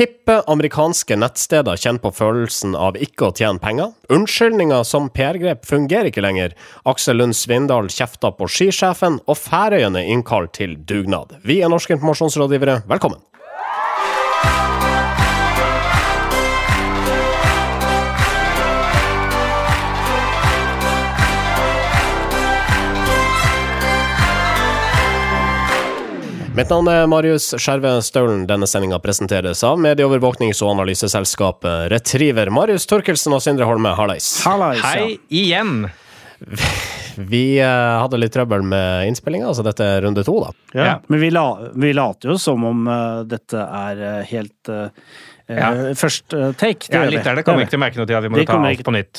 Hippe amerikanske nettsteder kjenner på følelsen av ikke å tjene penger. Unnskyldninger som PR-grep fungerer ikke lenger. Aksel Lund Svindal kjefter på skisjefen, og Færøyene innkaller til dugnad. Vi er norske informasjonsrådgivere, velkommen! Mitt navn er Marius Skjerve Staulen. Denne sendinga presenteres av medieovervåknings- og analyseselskapet Retriever. Marius Torkelsen og Sindre Holme, hallais. Hallais, ja. Hei igjen! Vi eh, hadde litt trøbbel med innspillinga, så dette er runde to, da. Ja. Ja. Men vi, la, vi later jo som om uh, dette er uh, helt uh, Ja. Først eh, take. Det Ja. Lytterne Det kommer ikke til å merke noe til at vi må De ta alt på nytt.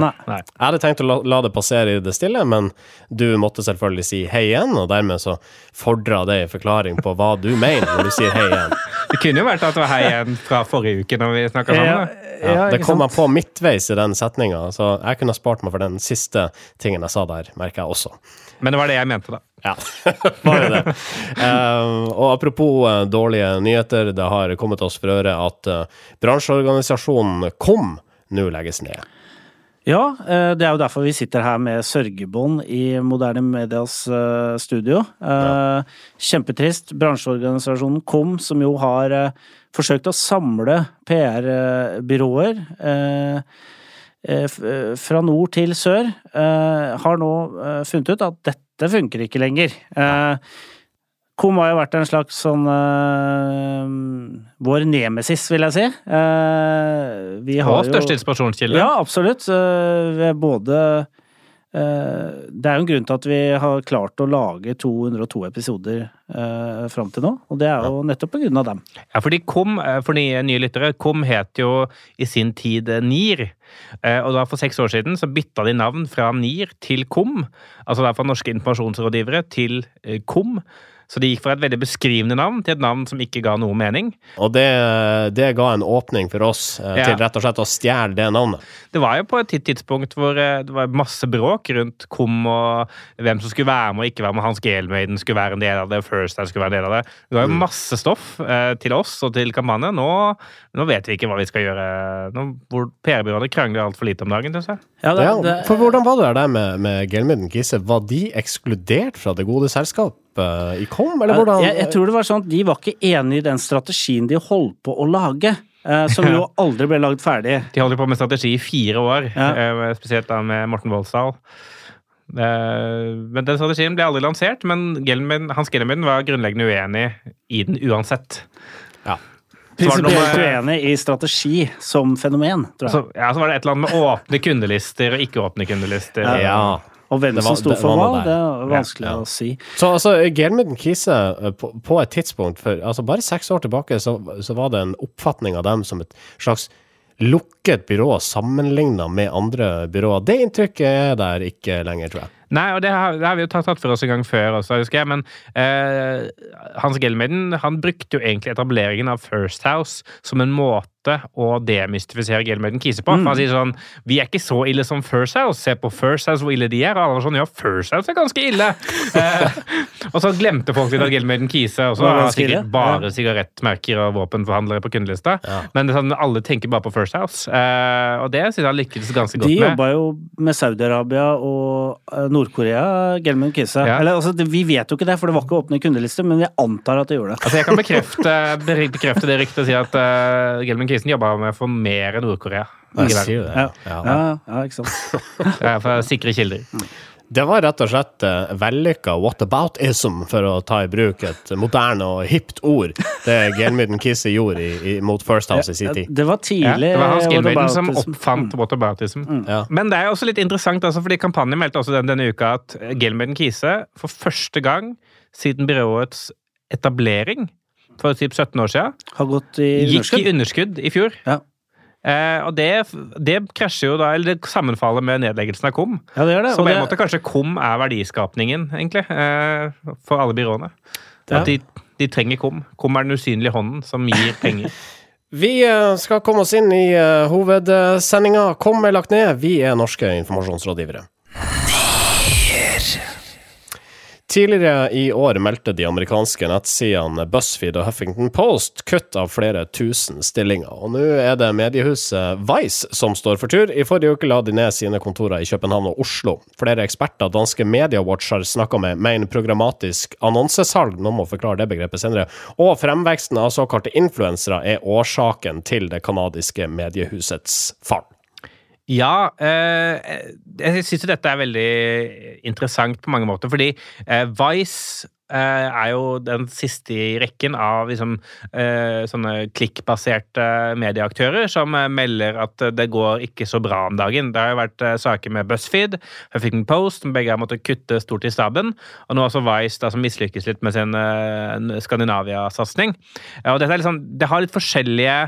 Nei. Nei. Jeg hadde tenkt å la, la det passere i det stille, men du måtte selvfølgelig si hei igjen, og dermed så fordra det en forklaring på hva du mener når du sier hei igjen. Det kunne jo vært at det var hei igjen fra forrige uke når vi snakka sammen. Ja, ja, Ja, det kom jeg på midtveis i den setninga, så jeg kunne ha spart meg for den siste tingen jeg sa der, merker jeg også. Men det var det jeg mente, da. Ja, bare det. Eh, og apropos uh, dårlige nyheter, det har kommet oss for øre at uh, bransjeorganisasjonen KOM nå legges ned. Ja, det er jo derfor vi sitter her med sørgebånd i Moderne Medias studio. Ja. Kjempetrist. Bransjeorganisasjonen KOM, som jo har forsøkt å samle PR-byråer fra nord til sør, eh, har nå eh, funnet ut at dette funker ikke lenger. Eh, KOM har jo vært en slags sånn eh, Vår nemesis, vil jeg si. Eh, vi har Og største inspirasjonskilde. ja, absolutt. Eh, både eh, Det er jo en grunn til at vi har klart å lage 202 episoder uh, fram til nå, og det er jo nettopp på grunn av dem. Ja, fordi KOM, eh, for de nye lyttere, KOM het jo i sin tid eh, NIR. Eh, Og da for seks år siden så bytta de navn fra NIR til KOM. Altså da fra Norske informasjonsrådgivere til eh, KOM. Så de gikk fra et veldig beskrivende navn til et navn som ikke ga noe mening. Og det, det ga en åpning for oss eh, Ja. til rett og slett å stjele det navnet. Det var jo på et tidspunkt hvor eh, det var masse bråk rundt KOM og hvem som skulle være med og ikke være med. Hans Gelmaiden skulle være en del av det, First Time skulle være en del av det. Det var jo masse stoff eh, til oss og til kampanjen. Nå, nå vet vi ikke hva vi skal gjøre. Nå, hvor PR-byråene krangler altfor lite om dagen, syns jeg. Ja, det, Ja, det, for hvordan var det der med, med Gelmyden Kise? Var de ekskludert fra det gode selskap i KOM, eller hvordan? jeg, jeg tror det var sånn at de var ikke enig i den strategien de holdt på å lage, eh, som jo aldri ble lagd ferdig. De holdt på med strategi i fire år, Ja. eh, spesielt da med Morten Voldsdal. Eh, Men den strategien ble aldri lansert, men Gelmin, Hans Gelmaiden var grunnleggende uenig i den uansett. Ja. Prinsipielt uenig i strategi som fenomen, tror jeg. Så, ja, så var det et eller annet med åpne kundelister og ikke åpne kundelister. Ja. Og hvem som sto for hva, det er vanskelig Ja, ja. å si. Så altså, Gelmyden Kise, eh, på, på et tidspunkt for altså bare seks år tilbake, så, så var det en oppfatning av dem som et slags lukket byrå sammenligna med andre byråer. Det inntrykket er der ikke lenger, tror jeg. Nei, og det har, det har vi jo tatt, tatt for oss en gang før også, husker jeg, men eh, Hans Gelmaiden han brukte jo egentlig etableringen av First House som en måte å demystifisere Gelmaiden Kise på. For han sier sånn Vi er ikke så ille som First House. Se på First House hvor ille de er. Og alle var sånn Ja, First House er ganske ille! Eh, og så glemte folk litt av Gelmaiden Kise også Var har sikkert bare sigarettmerker og våpenforhandlere på kundelista. Ja. Men det sånn, alle tenker bare på First House. Eh, og det syns jeg han lykkes ganske godt med. De jobba jo med Saudi-Arabia og eh, Nord-Korea, Gelman Kise. Ja. Eller, altså, vi vet jo ikke det, for det var ikke åpne kundelister, men vi antar at de gjorde det. Altså Jeg kan bekrefte, bekrefte det ryktet og si at uh, Gelman Kisen jobba med å få mer Nord-Korea. Ja, Ja. ja, ja ikke sant. Er for sikre kilder. Det var rett og slett uh, vellykka whataboutism, for å ta i bruk et moderne og hipt ord, det Gelmyden Kise gjorde i, i, mot First House i sin tid. Det var Ja, tidlig det var Hans Gelmaiden som oppfant whataboutism. Ja. Men det er også litt interessant, altså, fordi kampanjen meldte også den, denne uka at Gelmaiden Kise for første gang siden byråets etablering for typ 17 år siden Har gått i gikk i underskudd. underskudd i fjor. Ja. Eh, og det, det krasjer jo da, eller det sammenfaller med nedleggelsen av KOM. Ja, det gjør det. Så på en det- måte kanskje KOM er verdiskapningen, egentlig, eh, for alle byråene. Ja. At de, de trenger KOM. KOM er den usynlige hånden som gir penger. Vi eh, skal komme oss inn i uh, hovedsendinga. Kom er lagt ned. Vi er norske informasjonsrådgivere. Tidligere i år meldte de amerikanske nettsidene BuzzFeed og Huffington Post kutt av flere tusen stillinger. Og nå er det mediehuset Vice som står for tur. I forrige uke la de ned sine kontorer i København og Oslo. Flere eksperter danske Mediawatch har snakka med, mener programmatisk annonsesalg, nå må forklare det begrepet senere, og fremveksten av såkalte influensere er årsaken til det canadiske mediehusets fall. Ja, eh, jeg syns jo dette er veldig interessant på mange måter, fordi eh, Vice eh, er jo den siste i rekken av liksom, sånne klikkbaserte medieaktører som melder at det går ikke så bra om dagen. Det har jo vært saker med BuzzFeed, Huffington Post, som begge har måttet kutte stort i staben, og nå også Vice, da, som mislykkes litt med sin Skandinavia-satsing. og dette er liksom, Det har litt forskjellige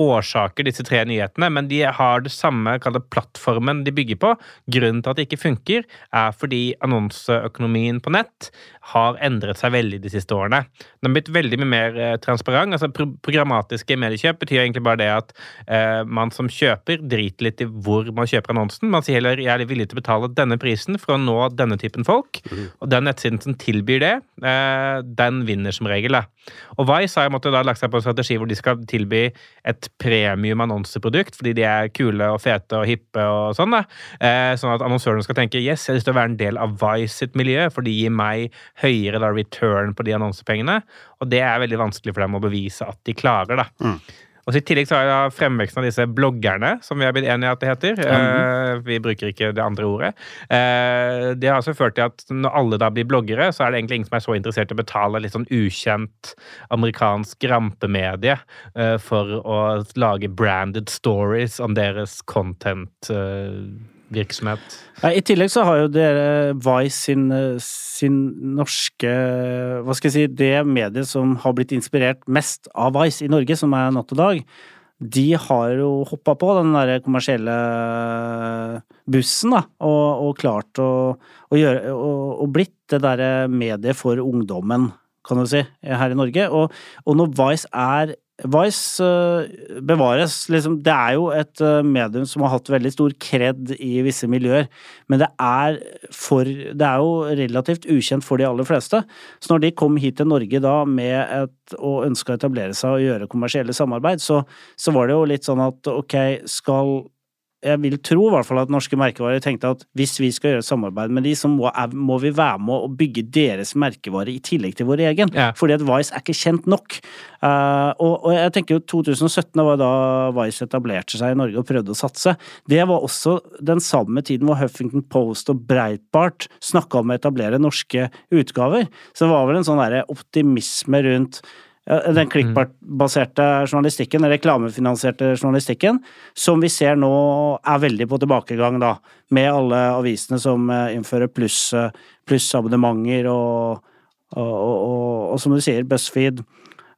årsaker, disse tre nyhetene, men de har det samme det, plattformen de bygger på. Grunnen til at det ikke funker, er fordi annonseøkonomien på nett har endret seg veldig de siste årene. Den har blitt veldig mye mer eh, transparent. altså pro Programmatiske mediekjøp betyr egentlig bare det at eh, man som kjøper driter litt i hvor man kjøper annonsen. Man sier heller jeg er villig til å betale denne prisen for å nå denne typen folk. Mm. Og den nettsiden som tilbyr det, eh, den vinner som regel. Da. Og Vice har måtte da lagt seg på en strategi hvor de skal tilby et premium annonseprodukt fordi de er kule og fete og hippe og sånn. da. Eh, sånn at annonsørene skal tenke yes, jeg har lyst til å være en del av Vice sitt miljø, for de gir meg høyere da, return på de annonsepengene. Og det er veldig vanskelig for dem å bevise at de klarer. da. Mm. Og I tillegg så har jeg fremveksten av disse bloggerne, som vi har blitt enige i at det heter. Mm. vi bruker ikke det andre ordet. Uh, det har altså ført til at når alle da blir bloggere, så er det egentlig ingen som er så interessert i å betale litt sånn ukjent amerikansk rampemedie uh, for å lage branded stories om deres content. Virksomhet. I tillegg så har jo dere Vice sin, sin, norske Hva skal jeg si Det mediet som har blitt inspirert mest av Vice i Norge, som er Natt og Dag, de har jo hoppa på den der kommersielle bussen, da, og, og klart å, å gjøre og, og, blitt det derre mediet for ungdommen, kan du si, her i Norge. Og, og når Vice er Vice uh, bevares. Liksom, det er jo et uh, medium som har hatt veldig stor kred i visse miljøer, men det er, for, det er jo relativt ukjent for de aller fleste. Så når de kom hit til Norge da med et, og ønska å etablere seg og gjøre kommersielle samarbeid, så, så var det jo litt sånn at ok, skal jeg vil tro i hvert fall at norske merkevarer tenkte at hvis vi skal gjøre samarbeid med de, så må, må vi være med å bygge deres merkevare i tillegg til vår egen. Ja. Fordi at Vice er ikke kjent nok. Uh, og, og, jeg tenker jo 2017 var da Vice etablerte seg i Norge og prøvde å satse. Det var også den samme tiden hvor Huffington Post og Breitbart snakka om å etablere norske utgaver. Så det var vel en sånn optimisme rundt den mm. klikkbaserte journalistikken, den reklamefinansierte journalistikken, som vi ser nå er veldig på tilbakegang, da, med alle avisene som eh, innfører plussabonnementer pluss og, og, og, og, som du sier, BuzzFeed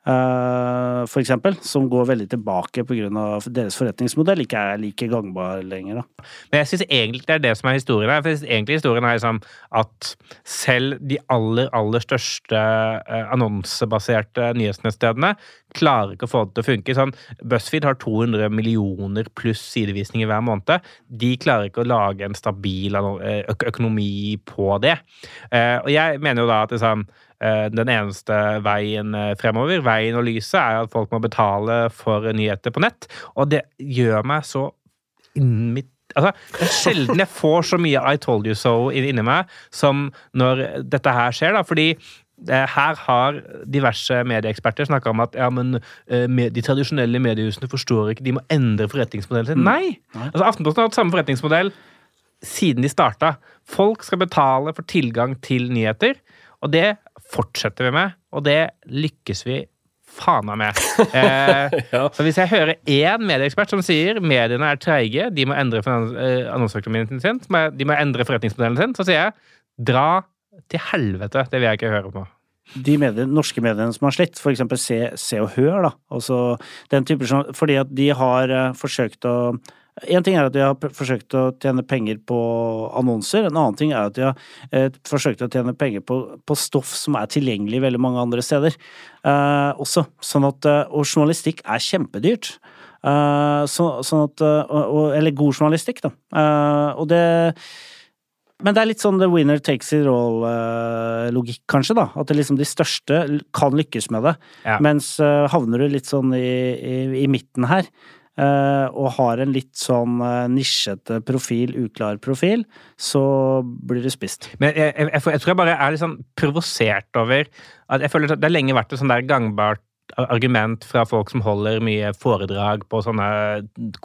Uh, for eksempel, som går veldig tilbake pga. deres forretningsmodell ikke er like gangbar lenger. Da. Men jeg syns egentlig det er det som er historien her. For egentlig historien er liksom at selv de aller, aller største uh, annonsebaserte nyhetsnettstedene klarer ikke å få det til å funke. Sånn, BuzzFeed har 200 millioner pluss sidevisninger hver måned. De klarer ikke å lage en stabil eh, økonomi på det. Og jeg mener jo da at liksom Eh, den eneste veien eh, fremover, veien og lyset, er at folk må betale for nyheter på nett. Og det gjør meg så inni Altså, det er sjelden jeg får så mye I told you so inni meg som når dette her skjer, da. Fordi eh, her har diverse medieeksperter snakka om at ja, men, de tradisjonelle mediehusene forstår ikke, de må endre forretningsmodellen sin. Mm. Nei! Altså, Aftenposten har hatt samme forretningsmodell siden de starta. Folk skal betale for tilgang til nyheter. Og det fortsetter vi med, og det lykkes vi faen meg med. Eh, ja. Så hvis jeg hører én medieekspert som sier mediene er treige, de må endre eh, annonseøkonomien sin, de må endre forretningsmodellen sin, så sier jeg dra til helvete. Det vil jeg ikke høre på. De medier, norske mediene som har slitt, f.eks. Se, Se og Hør, da. Altså, den type, fordi at de har uh, forsøkt å en ting er at de har forsøkt å tjene penger på annonser, en annen ting er at de har eh, forsøkt å tjene penger på, på, stoff som er tilgjengelig veldig mange andre steder eh, også. Sånn at, eh, og journalistikk er kjempedyrt. Eh, så, sånn at, eh, og, eller god journalistikk, da. Eh, og det men det er litt sånn the winner takes it all-logikk, kanskje, da. At det liksom de største kan lykkes med det. Ja. Mens havner du litt sånn i, i, i midten her, og har en litt sånn uh, nisjete profil, uklar profil, så blir du spist. Men jeg, jeg, jeg tror jeg bare er litt sånn provosert over at jeg føler at det har lenge vært et sånn der gangbart argument fra folk som holder mye foredrag på sånne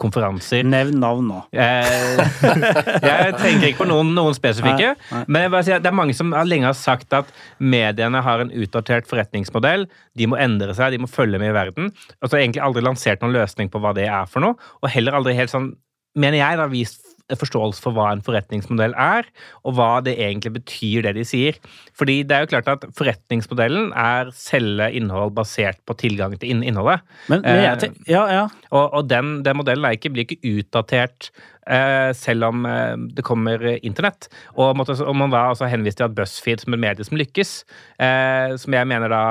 konferanser. Nevn navn nå. Eh, jeg tenker ikke på noen, noen spesifikke, Nei, nei. men sier det er mange som lenge har sagt at mediene har en utdatert forretningsmodell. De må endre seg, de må følge med i verden. Og så har egentlig aldri lansert noen løsning på hva det er for noe, og heller aldri helt sånn, mener jeg, da, vist forståelse for hva en forretningsmodell er, og hva det egentlig betyr, det de sier. Fordi det er jo klart at forretningsmodellen er selge innhold basert på tilgang til innholdet. Men, men Eh, ja, ja. Og, og den, den modellen er ikke, blir ikke utdatert eh, selv om eh, det kommer internett. Og, måtte, og man da altså henvist til at BuzzFeed som et medie som lykkes, eh, som jeg mener da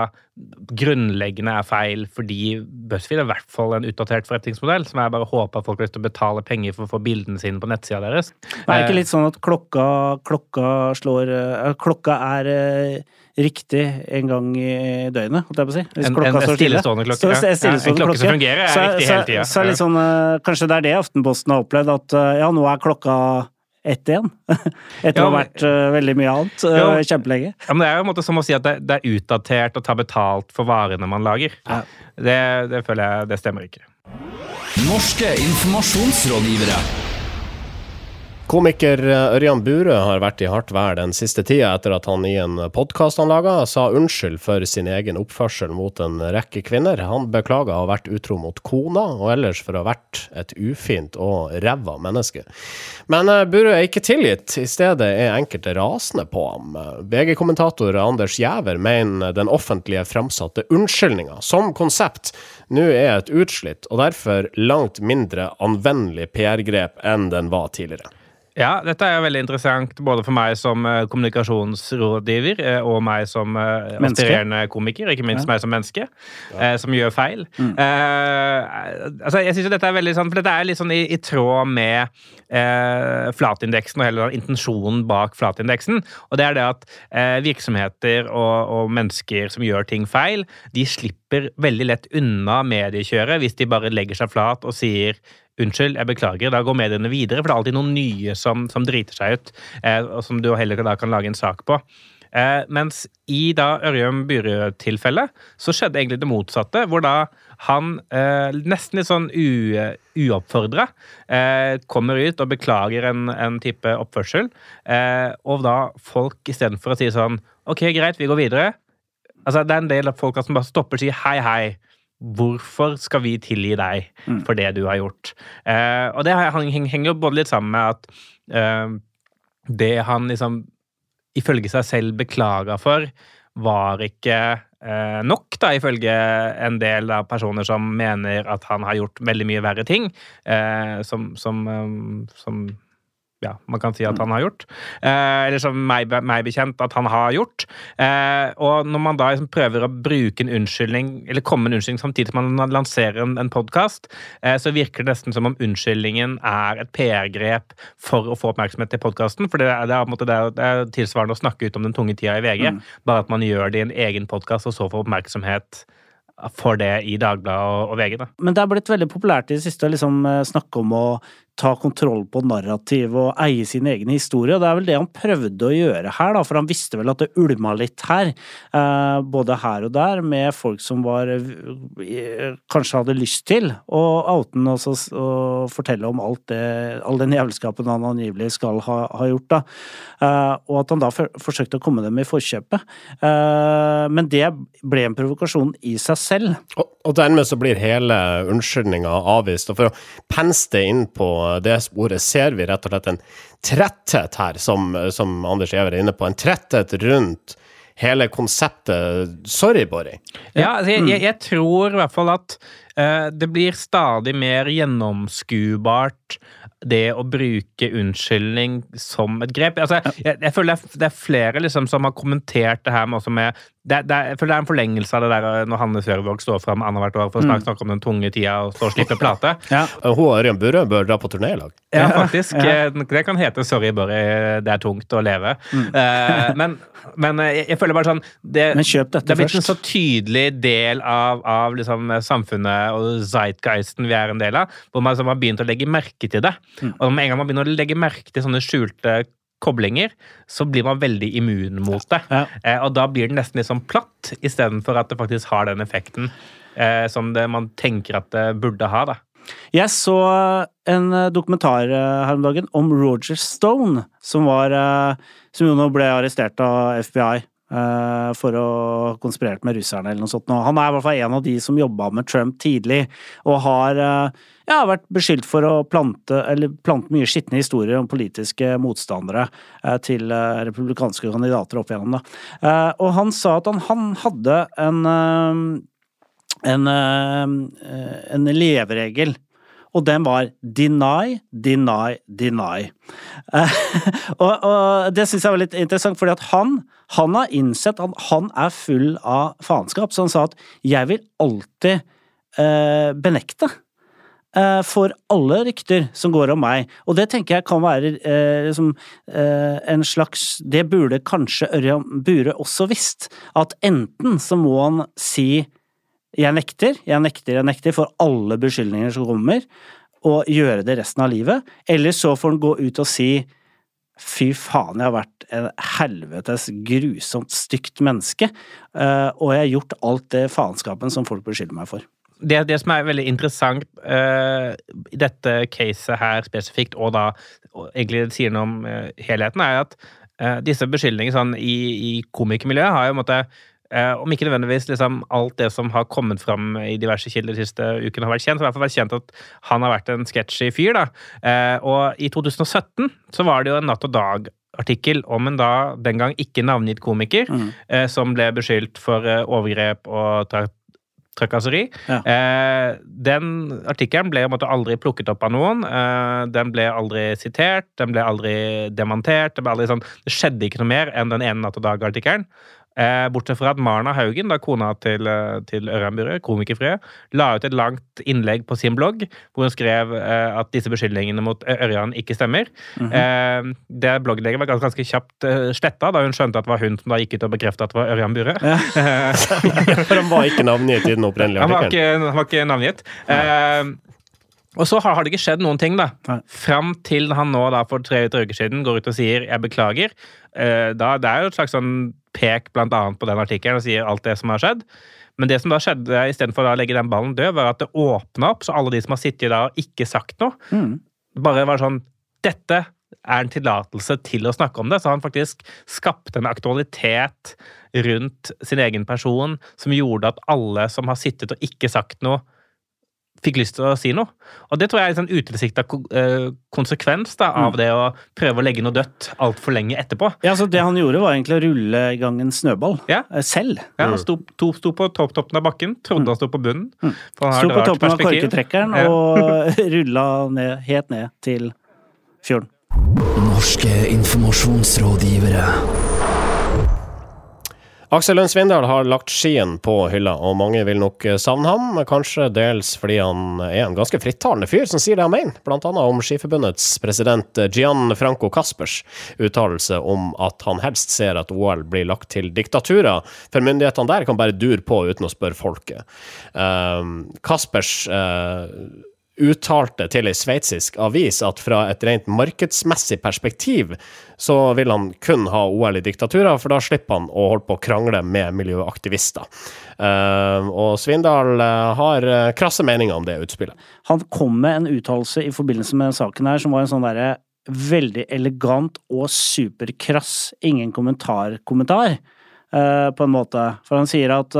grunnleggende er feil, fordi BuzzFeed er i hvert fall en utdatert forretningsmodell, som jeg bare håper folk har lyst til å betale penger for å få bildene sine på nettsida deres. Det er ikke litt sånn at klokka, klokka slår eh, Klokka er eh, riktig en gang i døgnet, holdt jeg på å si. Hvis En- klokka en står stille. klokke, Så- Ja, stillestående en klokke som fungerer er Så- riktig så- hele tida. Så så, sånn, eh, kanskje det er det Aftenposten har opplevd, at eh, ja, nå er klokka ett igjen. Etter å ha vært eh, veldig mye annet eh, Ja. kjempelenge. Ja, men Det er jo en måte som å si at det, det er utdatert å ta betalt for varene man lager. Ja. Det, det føler jeg det stemmer ikke. Norske informasjonsrådgivere. Komiker eh, Ørjan Burøe har vært i hardt vær den siste tida etter at han i en podkast han laga, sa unnskyld for sin egen oppførsel mot en rekke kvinner. Han beklaga å ha vært utro mot kona, og ellers for å ha vært et ufint og ræva menneske. Men eh, Burøe er ikke tilgitt, i stedet er enkelte rasende på ham. VG-kommentator Anders Giæver mener den offentlige framsatte unnskyldninga som konsept nå er et utslitt, og derfor langt mindre anvendelig PR-grep enn den var tidligere. Ja, dette er jo veldig interessant både for meg som eh, kommunikasjonsrådgiver eh, og meg som eh, aspirerende komiker, ikke minst meg som menneske, ja. som gjør feil. Mm. Uh, altså, jeg synes jo dette er veldig sånn, for dette er litt sånn i, i tråd med uh, flatindeksen og hele intensjonen bak flatindeksen. Og det er det at uh, virksomheter og, og mennesker som gjør ting feil, de slipper veldig lett unna mediekjøret hvis de bare legger seg flat og sier Unnskyld, jeg beklager. Da går mediene videre, for det er alltid noen nye som, som driter seg ut, eh, og som du heller da kan lage en sak på. Eh, mens i da Ørjum Byrø-tilfellet så skjedde egentlig det motsatte, hvor da han eh, nesten litt sånn uoppfordra eh, kommer ut og beklager en, en type oppførsel, eh, og da folk istedenfor å si sånn OK, greit, vi går videre. Altså, det er en del av folka som bare stopper og sier hei, hei. Hvorfor skal vi tilgi deg for det du har gjort? Eh, og det heng- heng- henger jo både litt sammen med at eh, det han liksom ifølge seg selv beklaga for, var ikke eh, nok, da, ifølge en del av personer som mener at han har gjort veldig mye verre ting, eh, som, som, eh, som ja, man kan si at han har gjort. Eh, eller som meg, meg bekjent at han har gjort. Eh, og når man da liksom prøver å bruke en unnskyldning, eller komme en unnskyldning samtidig som man lanserer en, en podkast, eh, så virker det nesten som om unnskyldningen er et PR-grep for å få oppmerksomhet til podkasten. For det er, det, er, det, er, det er tilsvarende å snakke ut om den tunge tida i VG, bare at man gjør det i en egen podkast og så får oppmerksomhet for det i Dagbladet og, og VG. da. Men det er blitt veldig populært i det siste å liksom eh, snakke om å ta kontroll på narrativ og eie sin egen historie, og det er vel det han prøvde å gjøre her, da, for han visste vel at det ulma litt her, eh, både her og der, med folk som var eh, kanskje hadde lyst til å oute ham og, fortelle om alt det, all den jævelskapen han angivelig skal ha, ha gjort, da. Eh, og at han da for, forsøkte å komme dem i forkjøpet. Men det ble en provokasjon i seg selv. Og, og dermed så blir hele unnskyldninga avvist. Og for å pense det inn på det sporet, ser vi rett og slett en tretthet her, som, som Anders Giæver er inne på. En tretthet rundt hele konseptet Sorry, Borry. Ja, altså, jeg, jeg, jeg tror i hvert fall at uh, det blir stadig mer gjennomskuebart det å bruke unnskyldning som et grep. Altså, jeg, jeg føler det er, det er flere liksom, som har kommentert det her med, også med det, det, er, jeg føler det er en forlengelse av det der eh, når Hanne Sørvåg står fram annethvert år for å snakke, snakke om den tunge tida og stå og slippe plate. Ja. Hun og Ørjan Burøe bør dra på turné i lag. Ja, faktisk. Ja. Det kan hete 'Sorry, Børre, det er tungt å leve'. Eh, men, men eh, jeg, jeg føler bare sånn det, Men kjøp dette det er blitt en så tydelig del av, av liksom samfunnet og zeitgeisten vi er en del av, hvor man liksom har begynt å legge merke til det. Og med en gang man begynner å legge merke til sånne skjulte koblinger, så blir man veldig immun mot det. Ja. Eh, og da blir det nesten litt sånn platt, istedenfor at det faktisk har den effekten eh, som det, man tenker at det burde ha. da. Jeg så en eh, dokumentar eh, her om dagen om Roger Stone, som var eh, Som jo nå ble arrestert av FBI for å ha konspirert med russerne eller noe sånt. Han er i hvert fall en av de som jobba med Trump tidlig, og har eh, ja, vært beskyldt for å plante, plante mye skitne historier om politiske motstandere eh, til eh, republikanske kandidater opp igjennom. Eh, Og han sa at han, han hadde en eh, en, eh, en leveregel. Og den var deny, deny, deny. Eh, og, og det syns jeg var litt interessant, fordi at han, han har innsett at han er full av faenskap. Så han sa at 'jeg vil alltid eh, benekte' eh, for alle rykter som går om meg. Og det tenker jeg kan være eh, liksom, eh, en slags Det burde kanskje Ørjan Bure også visst. At enten så må han si jeg nekter, jeg nekter, jeg nekter for alle beskyldninger som kommer, og gjøre det resten av livet. Eller så får han gå ut og si fy faen, jeg har vært en helvetes grusomt stygt menneske, eh, og jeg har gjort alt det faenskapen som folk beskylder meg for. det, det som er veldig interessant eh, i dette caset her spesifikt, og da og egentlig sier noe om uh, helheten, er at uh, disse beskyldningene sånn, i, i komikermiljøet har jo en måte eh, om ikke nødvendigvis liksom, alt det som har kommet fram i diverse kilder de siste ukene har vært kjent, så har i hvert fall vært kjent at han har vært en sketsjy fyr. da. Eh, og i 2017 så var det jo en Natt og Dag-artikkel om en da den gang ikke navngitt komiker eh, som ble beskyldt for overgrep og tra trakasseri. Ja. Eh, den artikkelen ble måte aldri plukket opp av noen. Eh, den ble aldri sitert, den ble aldri demontert. Det, ble aldri sånn, det skjedde ikke noe mer enn den ene Natt og Dag-artikkelen. Eh, bortsett fra at Marna Haugen, da kona til, eh, til Ørjan Burøe, komikerfrue, la ut et langt innlegg på sin blogg hvor hun skrev eh, at disse beskyldningene mot Ørjan ikke stemmer. eh, det blogginnlegget var ganske, ganske kjapt sletta da hun skjønte at det var hun som da gikk ut og bekrefta at det var Ørjan Burøe. For han var ikke navngitt i den opprinnelige Han var ikke, han var ikke navngitt. Eh, og så har, har det ikke skjedd noen ting, da. Nei. Fram til han nå da for tre-tre uker siden går ut og sier 'jeg beklager'. Eh, da, det er jo et slags sånn pek blant annet på den artikkelen og sier alt det som har skjedd. Men det som da skjedde istedenfor å legge den ballen død, var at det åpna opp, så alle de som har sittet der og ikke sagt noe, Mm. bare var sånn Dette er en tillatelse til å snakke om det. Så han faktisk skapte en aktualitet rundt sin egen person som gjorde at alle som har sittet og ikke sagt noe, fikk lyst til å si noe. Og det tror jeg er en sånn utilsikta konsekvens da, av det å prøve å legge noe dødt altfor lenge etterpå. Ja, så Det han gjorde, var egentlig å rulle i gang en snøball. Ja. eh, Selv. Ja, han sto, to, sto på topptoppen av bakken, trodde han sto på bunnen. For Sto på toppen av korketrekkeren Ja. og rulla ned, helt ned til fjorden. Norske informasjonsrådgivere. Aksel Lund Svindal har lagt skien på hylla, og mange vil nok eh, savne ham. Kanskje dels fordi han er en ganske frittalende fyr som sier det han mener, blant annet om Skiforbundets president eh, Gian Franco Caspers uttalelse om at han helst ser at OL blir lagt til diktaturer, for myndighetene der kan bare dure på uten å spørre folket. Uh, Caspers eh, uttalte til ei sveitsisk avis at fra et rent markedsmessig perspektiv så vil han kun ha OL i diktaturer, for da slipper han å holde på å krangle med miljøaktivister. Eh, og Svindal eh, har eh, krasse meninger om det utspillet. Han kom med en uttalelse i forbindelse med saken her som var en sånn derre veldig elegant og superkrass ingen kommentar-kommentar, eh, på en måte. For han sier at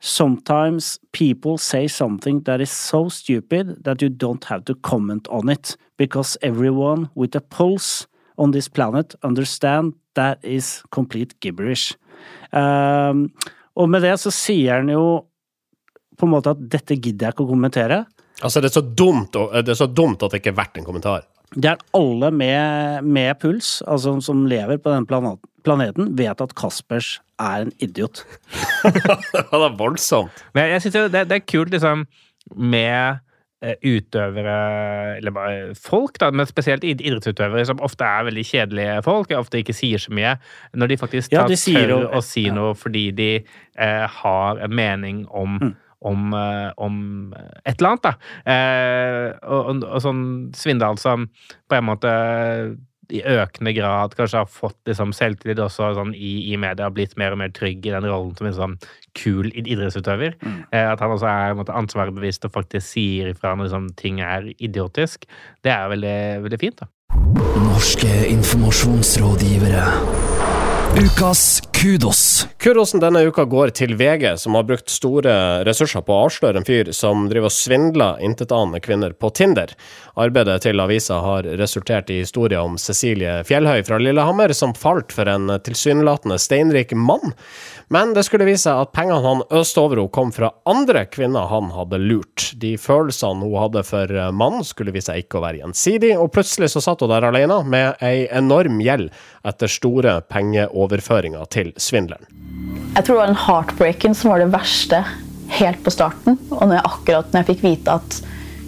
Sometimes people say something that is so stupid that you don't have to comment on it, because everyone with a pulse on this planet understand that is complete gibberish. Um, og med det så sier han jo på en måte at dette gidder jeg ikke å kommentere. Altså, det er så dumt, det er så dumt at det ikke er verdt en kommentar. Det er alle med, med puls, altså som lever på denne planet, planeten, vet at Kaspers er en idiot. det er voldsomt. Men jeg synes det, det er kult, liksom, med eh, utøvere, eller bare folk, da, men spesielt idrettsutøvere, som ofte er veldig kjedelige folk, ofte ikke sier så mye, når de faktisk Ja, tar de tør å si ja. noe fordi de eh, har en mening om Mm. Om, eh, om et eller annet, da. Eh, og, og, og sånn Svindal som på en måte i økende grad kanskje har fått liksom, selvtillit også sånn, i, i media, har blitt mer og mer trygg i den rollen som en sånn kul idrettsutøver. idrettsutøver. Eh, at han også er ansvarsbevisst og faktisk sier ifra når liksom, ting er idiotisk. Det er veldig, veldig fint, da. Norske informasjonsrådgivere. Ukas kudos. Kudosen denne uka går til VG, som har brukt store ressurser på å avsløre en fyr som driver og svindler intetanende kvinner på Tinder. Arbeidet til avisa har resultert i historier om Cecilie Fjellhøy fra Lillehammer, som falt for en tilsynelatende steinrik mann. Men det skulle vise seg at pengene han øste over henne, kom fra andre kvinner han hadde lurt. De følelsene hun hadde for mannen, skulle vise seg ikke å være gjensidig, og plutselig så satt hun der alene med ei enorm gjeld etter store pengeoverføringer til svindleren. Jeg tror det var den heartbreaken som var det verste helt på starten. Og når jeg akkurat når jeg fikk vite at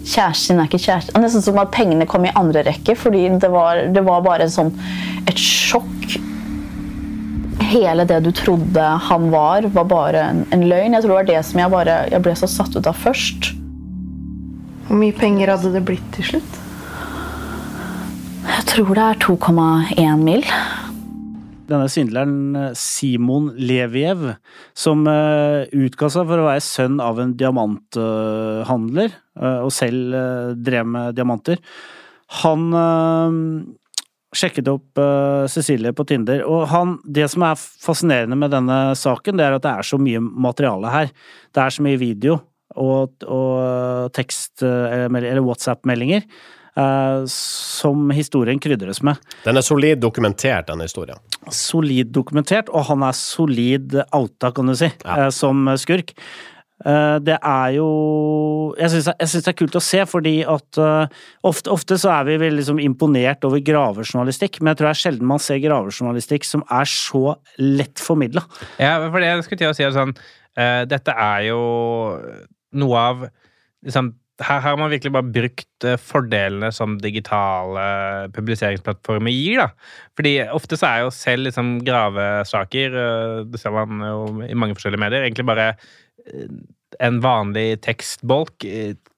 kjæresten din er ikke kjæreste er Nesten som at pengene kom i andre rekke, fordi det var, det var bare sånn, et sjokk. Hele det du trodde han var, var bare en, en løgn. Jeg tror det var det som jeg, bare, jeg ble så satt ut av først. Hvor mye penger hadde det blitt til slutt? Jeg tror det er 2,1 mil. Denne svindleren eh, Simon Leviev, som eh, utga seg for å være sønn av en diamanthandler, eh, og selv drev med diamanter, han sjekket opp Cecilie på Tinder, og han, det som er fascinerende med denne saken, det er at det er så mye materiale her. Det er så mye video og, og tekst- eller WhatsApp-meldinger som historien krydres med. Den er solid dokumentert, denne historien. Solid dokumentert, og han er solid outa, kan du si, Ja. eh, som skurk. Eh, Det er jo Jeg syns jeg synes det er kult å se, fordi at eh, ofte, ofte så er vi veldig liksom imponert over gravejournalistikk, men jeg tror det er sjelden man ser gravejournalistikk som er så lett formidla. Ja, for det jeg skulle til å si sånn eh, Dette er jo noe av liksom, her har man virkelig bare brukt eh, fordelene som digitale publiseringsplattformer gir. da. Fordi ofte så er jo selv liksom, gravesaker, eh, det ser man jo i mange forskjellige medier, egentlig bare eh, en vanlig tekstbolk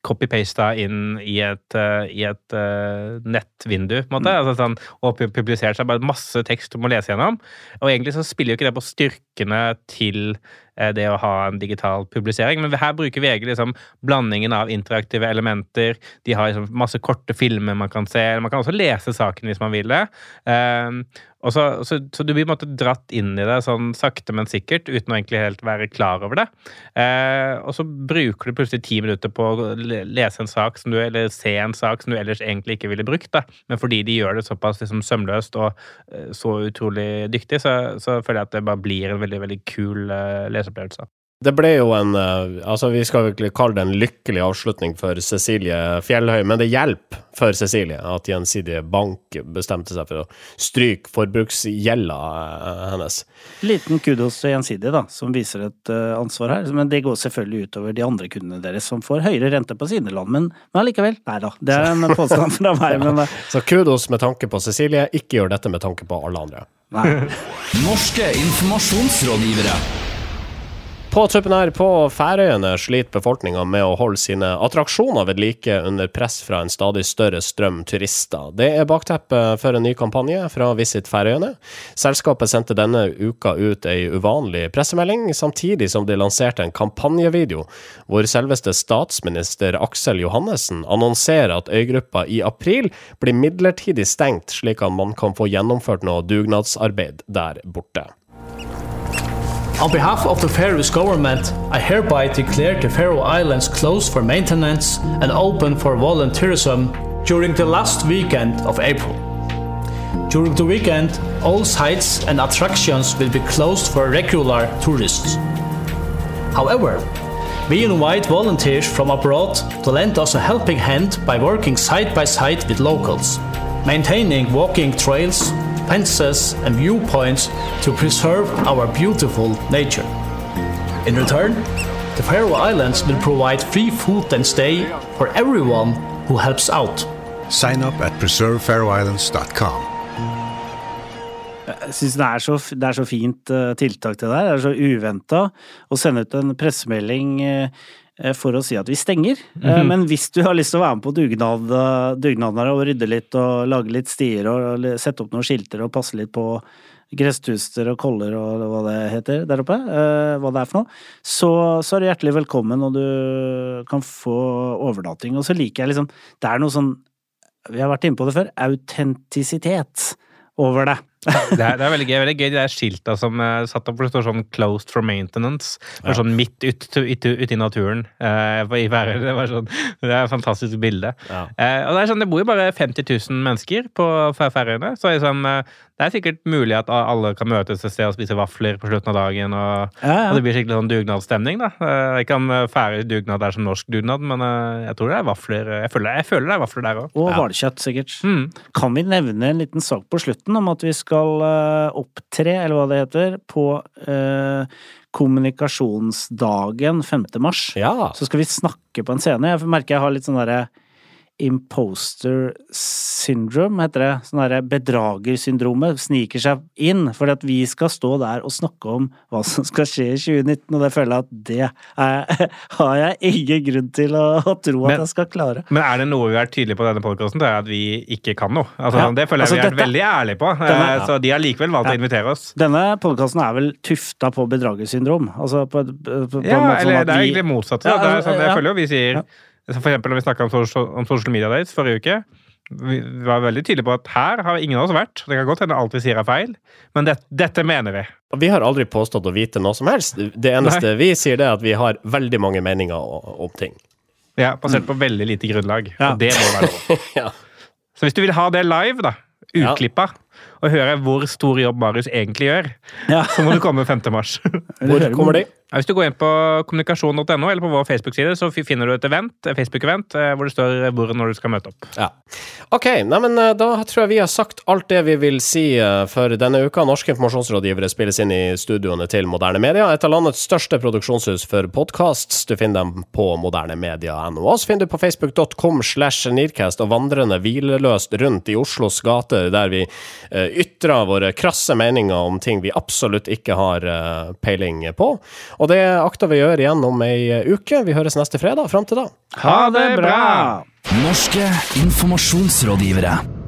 copy-pasta inn i et, eh, i et uh, nettvindu, på en måte. Altså, sånn, og pu- publisert seg bare masse tekst du må lese gjennom. Og egentlig så spiller jo ikke det på styrkene til eh, det å ha en digital publisering, men her bruker VG liksom blandingen av interaktive elementer. De har liksom masse korte filmer man kan se. Man kan også lese saken hvis man vil det. Og så, så, så du blir måte dratt inn i det sånn sakte, men sikkert, uten å egentlig helt være klar over det. Eh, og så bruker du plutselig ti minutter på å lese en sak som du, eller se en sak som du ellers egentlig ikke ville brukt. Da. Men fordi de gjør det såpass liksom, sømløst og eh, så utrolig dyktig, så, så føler jeg at det bare blir en veldig veldig kul eh, leseopplevelse. Det ble jo en eh, Altså, vi skal virkelig kalle det en lykkelig avslutning for Cecilie Fjellhøy, men det hjelper for Cecilie at Gjensidige Bank bestemte seg for å stryke forbruksgjelda eh, hennes. Liten kudos til Gjensidige, da, som viser et eh, ansvar her. Men det går selvfølgelig utover de andre kundene deres, som får høyere rente på sine land. Men, men allikevel. Nei da, det er en påstand fra meg, men Så kudos med tanke på Cecilie, ikke gjør dette med tanke på alle andre. nei. Norske informasjonsrådgivere. På tuppen her på Færøyene sliter befolkninga med å holde sine attraksjoner ved like under press fra en stadig større strøm turister. Det er bakteppet for en ny kampanje fra Visit Færøyene. Selskapet sendte denne uka ut ei uvanlig pressemelding, samtidig som de lanserte en kampanjevideo hvor selveste statsminister Aksel Johannessen annonserer at øygruppa i april blir midlertidig stengt, slik at man kan få gjennomført noe dugnadsarbeid der borte. On behalf of the Faroese government, I hereby declare the Faroe Islands closed for maintenance and open for volunteerism during the last weekend of April. During the weekend, all sites and attractions will be closed for regular tourists. However, We invite volunteers from abroad to lend us a helping hand by working side by side with locals, maintaining walking trails, fences, and viewpoints to preserve our beautiful nature. In return, the Faroe Islands will provide free food and stay for everyone who helps out. Sign up at preservefaroeislands.com. Jeg syns det, er så f- det er så fint eh, tiltak det der. Det er så uventa å sende ut en pressemelding eh, for å si at vi stenger. Eh, Men hvis du har lyst til å være med på dugnad, eh, dugnaden her og rydde litt og lage litt stier og sette opp noen skilter og passe litt på gresstuster og koller og hva det heter der oppe, eh, hva det er for noe, så, så er du hjertelig velkommen, og du kan få overnatting. Og så liker jeg liksom Det er noe sånn Vi har vært inne på det før. Autentisitet over det. Det er, det er veldig gøy. veldig gøy De der skilta som er satt opp hvor det står sånn 'closed for maintenance'. Er sånn midt ute ut, ut, i naturen. Uh, i været. Det, var sånn, det er et fantastisk bilde. Ja. Uh, og Det er sånn, det bor jo bare 50 000 mennesker på Fær- Færøyene. Så liksom, eh, det er sikkert mulig at alle kan møtes et sted og spise vafler på slutten av dagen. Og, Ja, ja. og det blir skikkelig sånn dugnadsstemning. da. Eh, ikke om eh, færøysk dugnad er som norsk dugnad, men eh, jeg tror det er vafler. Jeg føler, jeg føler det er vafler der òg. Og hvalkjøtt, sikkert. Mm. Kan vi nevne en liten sak på slutten om at vi skal eh, opptre, eller hva det heter, på eh, kommunikasjonsdagen 5. mars? Ja. Så skal vi snakke på en scene. Jeg merker jeg har litt sånn derre imposter syndrome, heter det. Sånn derre bedragersyndromet sniker seg inn. For at vi skal stå der og snakke om hva som skal skje i 2019, og det føler jeg at det er, har jeg ingen grunn til å, å tro at Men- jeg skal klare. Men er det noe vi er tydelige på denne podkasten, det er at vi ikke kan noe. Altså, Ja. Det føler jeg Altså, vi har vært veldig ærlige på. Denne- ja. Så de har likevel valgt å invitere oss. Denne podkasten er vel tufta på bedragersyndrom? Altså på, på, på Ja, sånn eller at det er egentlig motsatt. Ja, det sånn, jeg ja. føler jo vi sier Ja. For eksempel når vi snakka om, om social media dates forrige uke. Vi var veldig tydelige på at her har ingen av oss vært. Det kan godt hende alt vi sier er feil, men det, dette mener vi. Vi har aldri påstått å vite noe som helst. Det eneste vi sier, det er at vi har veldig mange meninger om ting. Ja, Basert på veldig lite grunnlag. Ja. Og det må være lov. Ja. Så hvis du vil ha det live, da, Ja. Og høre hvor stor jobb Marius egentlig gjør, Ja. så må du komme 5. mars. Hvor kommer de? Ja, Hvis du går inn på kommunikasjon.no eller på vår Facebook-side, så finner du et event, Facebook-event eh, hvor det står hvor og når du skal møte opp. Ja. Ok, nei, men eh, da tror jeg vi har sagt alt det vi vil si eh, for denne uka. Norske informasjonsrådgivere spilles inn i studioene til Moderne Media, et av landets største produksjonshus for podkasts. Du finner dem på modernemedia.no. Oss finner du på facebook.com slash Nearcast og vandrende hvileløst rundt i Oslos gater, der vi ytrer våre krasse meninger om ting vi absolutt ikke har eh, peiling på. Og det akter vi å gjøre igjen om ei eh, uke. Vi høres neste fredag. Fram til da. Ha det bra! Norske informasjonsrådgivere.